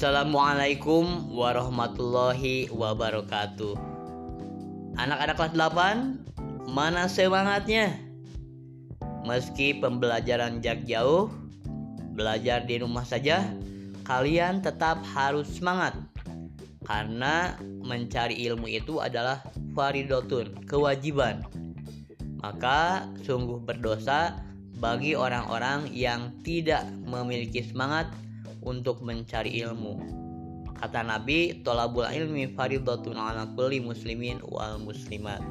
Assalamualaikum warahmatullahi wabarakatuh. Anak-anak kelas 8 Mana semangatnya? Meski pembelajaran jak jauh Belajar di rumah saja Kalian tetap harus semangat. Karena mencari ilmu itu adalah faridotun, kewajiban. Maka sungguh berdosa bagi orang-orang yang tidak memiliki semangat untuk mencari ilmu. Kata Nabi, tolabul ilmi faridatun ala kulli muslimin wal muslimat.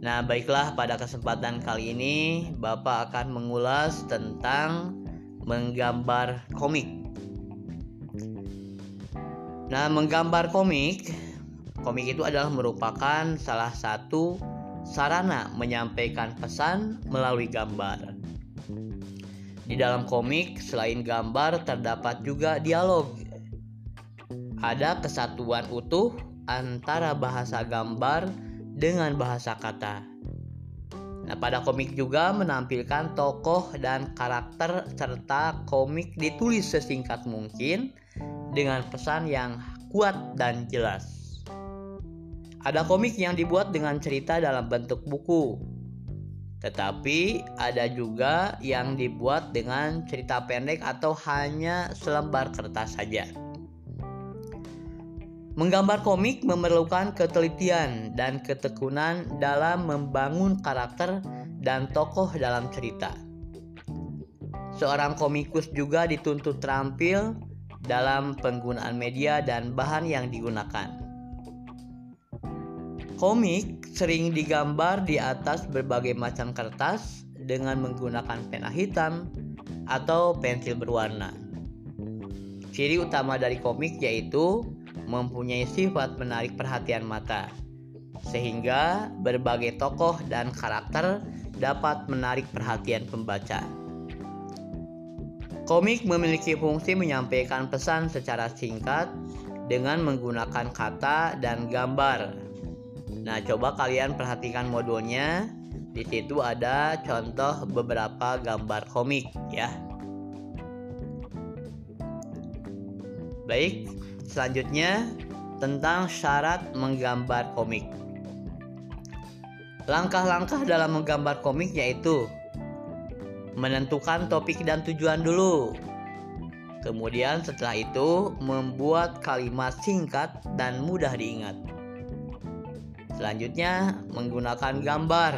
Nah, baiklah pada kesempatan kali ini Bapak akan mengulas tentang menggambar komik. Nah, menggambar komik, komik itu adalah merupakan salah satu sarana menyampaikan pesan melalui gambar. Di dalam komik, selain gambar, terdapat juga dialog. Ada kesatuan utuh antara bahasa gambar dengan bahasa kata. Nah, pada komik juga menampilkan tokoh dan karakter serta komik ditulis sesingkat mungkin dengan pesan yang kuat dan jelas. Ada komik yang dibuat dengan cerita dalam bentuk buku. Tetapi ada juga yang dibuat dengan cerita pendek atau hanya selembar kertas saja. Menggambar komik memerlukan ketelitian dan ketekunan dalam membangun karakter dan tokoh dalam cerita. Seorang komikus juga dituntut terampil dalam penggunaan media dan bahan yang digunakan. Komik sering digambar di atas berbagai macam kertas dengan menggunakan pena hitam atau pensil berwarna. Ciri utama dari komik yaitu mempunyai sifat menarik perhatian mata, sehingga berbagai tokoh dan karakter dapat menarik perhatian pembaca. Komik memiliki fungsi menyampaikan pesan secara singkat dengan menggunakan kata dan gambar Nah, coba kalian perhatikan modulnya. Di situ ada contoh beberapa gambar komik ya. Baik, selanjutnya tentang syarat menggambar komik. Langkah-langkah dalam menggambar komik yaitu menentukan topik dan tujuan dulu. Kemudian setelah itu membuat kalimat singkat dan mudah diingat. Selanjutnya, menggunakan gambar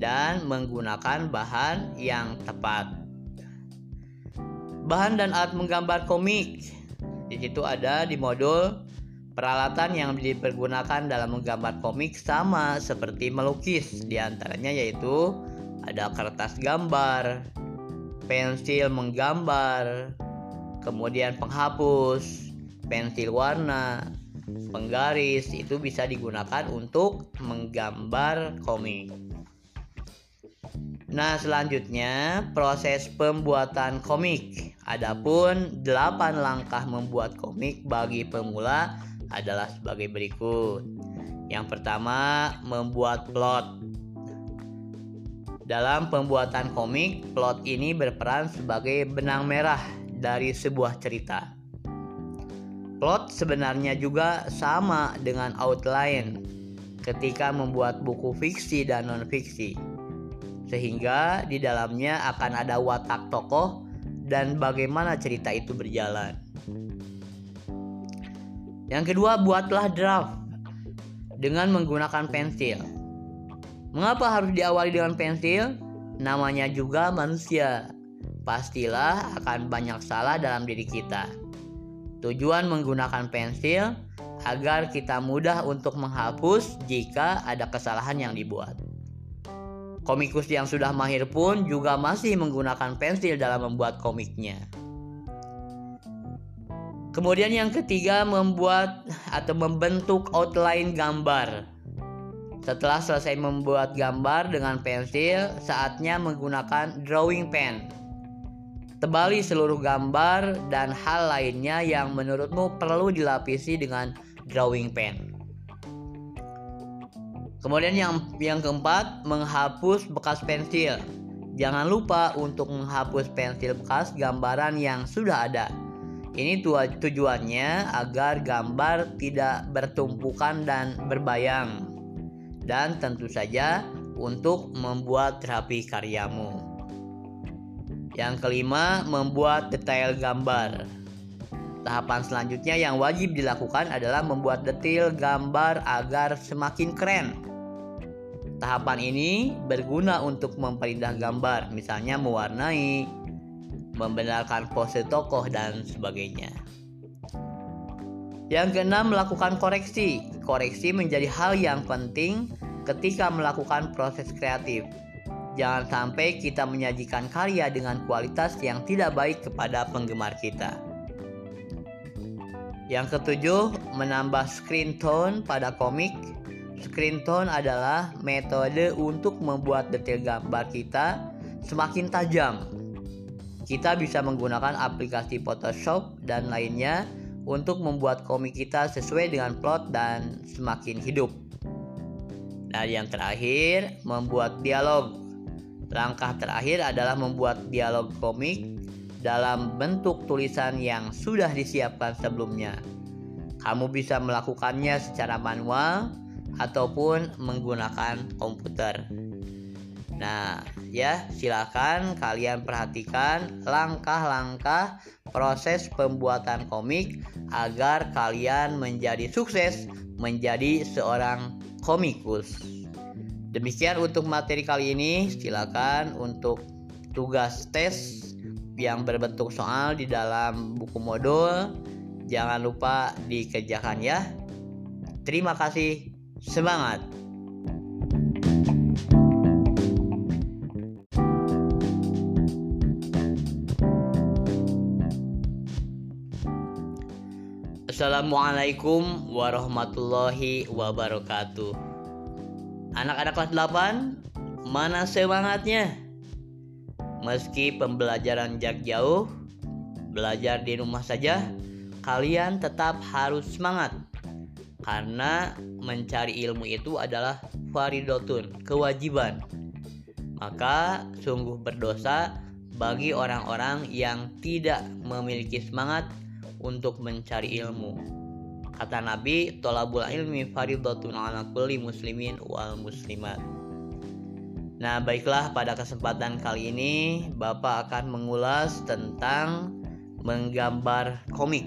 dan menggunakan bahan yang tepat. Bahan dan alat menggambar komik. Di situ ada di modul peralatan yang dipergunakan dalam menggambar komik sama seperti melukis. Di antaranya yaitu ada kertas gambar, pensil menggambar, kemudian penghapus, pensil warna, penggaris itu bisa digunakan untuk menggambar komik. Nah, selanjutnya proses pembuatan komik. Adapun 8 langkah membuat komik bagi pemula adalah sebagai berikut. Yang pertama, membuat plot. Dalam pembuatan komik, plot ini berperan sebagai benang merah dari sebuah cerita. Plot sebenarnya juga sama dengan outline ketika membuat buku fiksi dan non-fiksi. Sehingga di dalamnya akan ada watak tokoh dan bagaimana cerita itu berjalan. Yang kedua, buatlah draft dengan menggunakan pensil. Mengapa harus diawali dengan pensil? Namanya juga manusia. Pastilah akan banyak salah dalam diri kita. Tujuan menggunakan pensil agar kita mudah untuk menghapus jika ada kesalahan yang dibuat. Komikus yang sudah mahir pun juga masih menggunakan pensil dalam membuat komiknya. Kemudian yang ketiga membuat atau membentuk outline gambar. Setelah selesai membuat gambar dengan pensil, saatnya menggunakan drawing pen Tebali seluruh gambar dan hal lainnya yang menurutmu perlu dilapisi dengan drawing pen. Kemudian yang yang keempat, menghapus bekas pensil. Jangan lupa untuk menghapus pensil bekas gambaran yang sudah ada. Ini tujuannya agar gambar tidak bertumpukan dan berbayang. Dan tentu saja untuk membuat rapi karyamu. Yang kelima, membuat detail gambar. Tahapan selanjutnya yang wajib dilakukan adalah membuat detail gambar agar semakin keren. Tahapan ini berguna untuk memperindah gambar, misalnya mewarnai, membenarkan pose tokoh dan sebagainya. Yang keenam, melakukan koreksi. Koreksi menjadi hal yang penting ketika melakukan proses kreatif. Jangan sampai kita menyajikan karya dengan kualitas yang tidak baik kepada penggemar kita. Yang ketujuh, menambah screen tone pada komik. Screen tone adalah metode untuk membuat detail gambar kita semakin tajam kita bisa menggunakan aplikasi Photoshop dan lainnya untuk membuat komik kita sesuai dengan plot dan semakin hidup. Dan yang terakhir, membuat dialog. Langkah terakhir adalah membuat dialog komik dalam bentuk tulisan yang sudah disiapkan sebelumnya. Kamu bisa melakukannya secara manual ataupun menggunakan komputer. Nah, ya, silakan kalian perhatikan langkah-langkah proses pembuatan komik agar kalian menjadi sukses menjadi seorang komikus. Demikian untuk materi kali ini, silakan untuk tugas tes yang berbentuk soal di dalam buku modul. Jangan lupa dikerjakan ya. Terima kasih. Semangat! Assalamualaikum warahmatullahi wabarakatuh Anak-anak kelas 8 Mana semangatnya? Meski pembelajaran jak jauh Belajar di rumah saja Kalian tetap harus semangat Karena mencari ilmu itu adalah faridotun Kewajiban Maka sungguh berdosa bagi orang-orang yang tidak memiliki semangat untuk mencari ilmu. Kata Nabi, tolabul ilmi faridatun ala kulli muslimin wal muslimat. Nah, baiklah pada kesempatan kali ini Bapak akan mengulas tentang menggambar komik.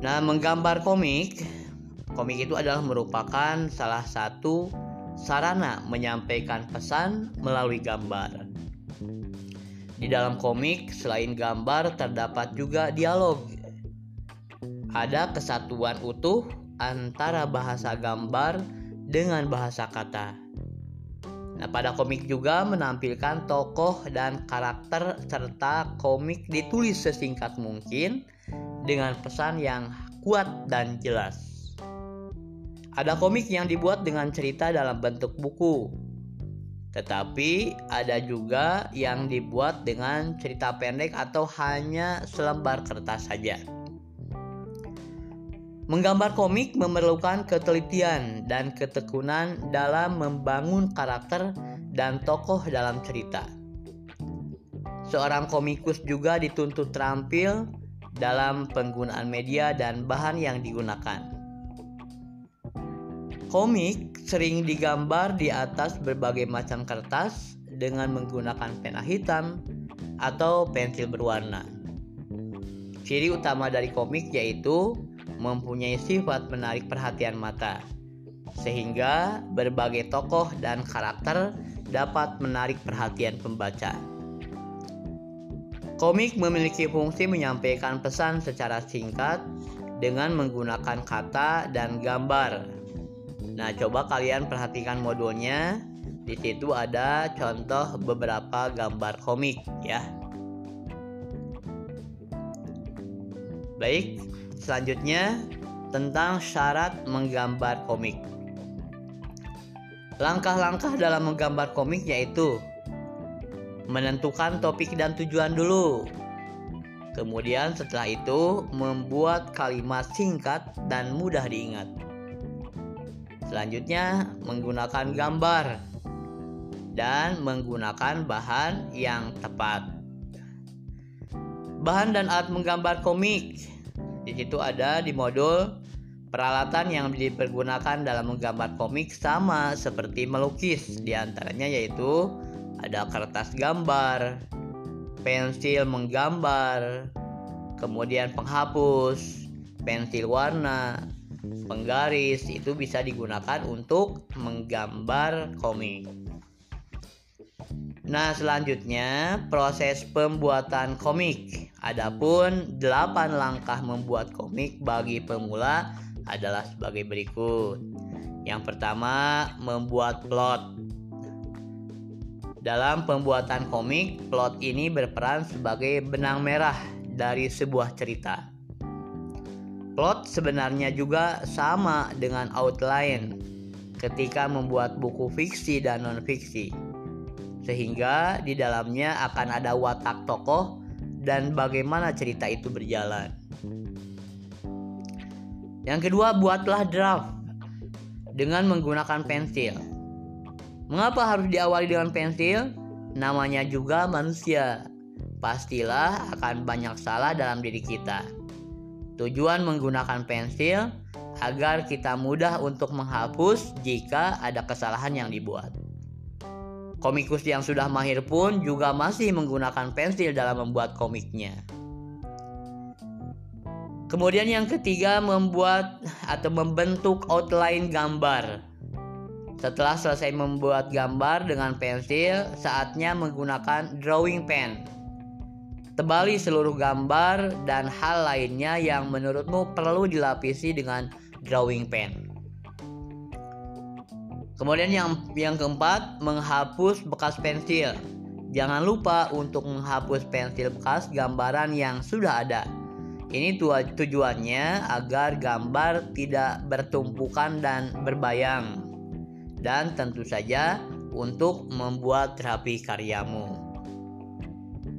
Nah, menggambar komik, komik itu adalah merupakan salah satu sarana menyampaikan pesan melalui gambar. Di dalam komik, selain gambar, terdapat juga dialog. Ada kesatuan utuh antara bahasa gambar dengan bahasa kata. Nah, pada komik juga menampilkan tokoh dan karakter serta komik ditulis sesingkat mungkin dengan pesan yang kuat dan jelas. Ada komik yang dibuat dengan cerita dalam bentuk buku, tetapi ada juga yang dibuat dengan cerita pendek atau hanya selembar kertas saja. Menggambar komik memerlukan ketelitian dan ketekunan dalam membangun karakter dan tokoh dalam cerita. Seorang komikus juga dituntut terampil dalam penggunaan media dan bahan yang digunakan. Komik sering digambar di atas berbagai macam kertas dengan menggunakan pena hitam atau pensil berwarna. Ciri utama dari komik yaitu mempunyai sifat menarik perhatian mata, sehingga berbagai tokoh dan karakter dapat menarik perhatian pembaca. Komik memiliki fungsi menyampaikan pesan secara singkat dengan menggunakan kata dan gambar Nah, coba kalian perhatikan modulnya. Di situ ada contoh beberapa gambar komik ya. Baik, selanjutnya tentang syarat menggambar komik. Langkah-langkah dalam menggambar komik yaitu menentukan topik dan tujuan dulu. Kemudian setelah itu membuat kalimat singkat dan mudah diingat. Selanjutnya, menggunakan gambar dan menggunakan bahan yang tepat. Bahan dan alat menggambar komik. Di situ ada di modul peralatan yang dipergunakan dalam menggambar komik sama seperti melukis. Di antaranya yaitu ada kertas gambar, pensil menggambar, kemudian penghapus, pensil warna, penggaris itu bisa digunakan untuk menggambar komik. Nah, selanjutnya proses pembuatan komik. Adapun 8 langkah membuat komik bagi pemula adalah sebagai berikut. Yang pertama, membuat plot. Dalam pembuatan komik, plot ini berperan sebagai benang merah dari sebuah cerita. Plot sebenarnya juga sama dengan outline ketika membuat buku fiksi dan non-fiksi sehingga di dalamnya akan ada watak tokoh dan bagaimana cerita itu berjalan. Yang kedua, buatlah draft dengan menggunakan pensil. Mengapa harus diawali dengan pensil? Namanya juga manusia. Pastilah akan banyak salah dalam diri kita. Tujuan menggunakan pensil agar kita mudah untuk menghapus jika ada kesalahan yang dibuat. Komikus yang sudah mahir pun juga masih menggunakan pensil dalam membuat komiknya. Kemudian yang ketiga membuat atau membentuk outline gambar. Setelah selesai membuat gambar dengan pensil, saatnya menggunakan drawing pen. Tebali seluruh gambar dan hal lainnya yang menurutmu perlu dilapisi dengan drawing pen. Kemudian yang yang keempat, menghapus bekas pensil. Jangan lupa untuk menghapus pensil bekas gambaran yang sudah ada. Ini tujuannya agar gambar tidak bertumpukan dan berbayang. Dan tentu saja untuk membuat rapi karyamu.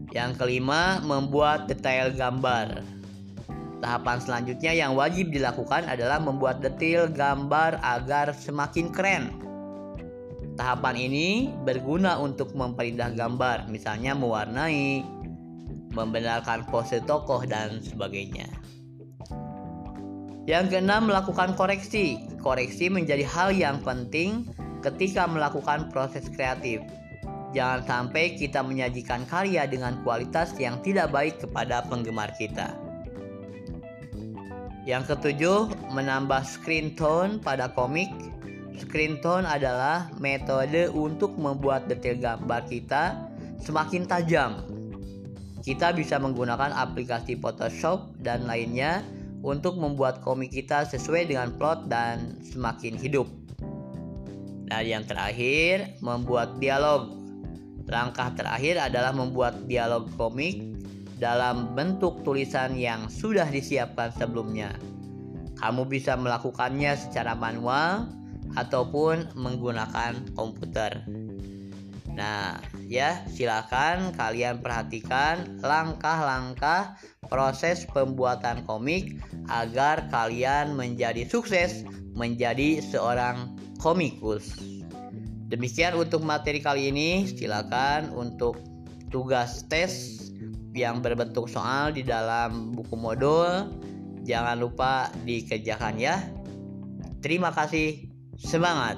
Yang kelima, membuat detail gambar. Tahapan selanjutnya yang wajib dilakukan adalah membuat detail gambar agar semakin keren Tahapan ini berguna untuk memperindah gambar, misalnya mewarnai, membenarkan pose tokoh dan sebagainya. Yang keenam, melakukan koreksi. Koreksi menjadi hal yang penting ketika melakukan proses kreatif. Jangan sampai kita menyajikan karya dengan kualitas yang tidak baik kepada penggemar kita. Yang ketujuh, menambah screen tone pada komik Screen tone adalah metode untuk membuat detail gambar kita semakin tajam. Kita bisa menggunakan aplikasi Photoshop dan lainnya untuk membuat komik kita sesuai dengan plot dan semakin hidup. Dan yang terakhir, membuat dialog. Langkah terakhir adalah membuat dialog komik dalam bentuk tulisan yang sudah disiapkan sebelumnya. Kamu bisa melakukannya secara manual ataupun menggunakan komputer. Nah, ya, silakan kalian perhatikan langkah-langkah proses pembuatan komik agar kalian menjadi sukses menjadi seorang komikus. Demikian untuk materi kali ini. Silakan untuk tugas tes yang berbentuk soal di dalam buku modul. Jangan lupa dikerjakan ya. Terima kasih. Semangat!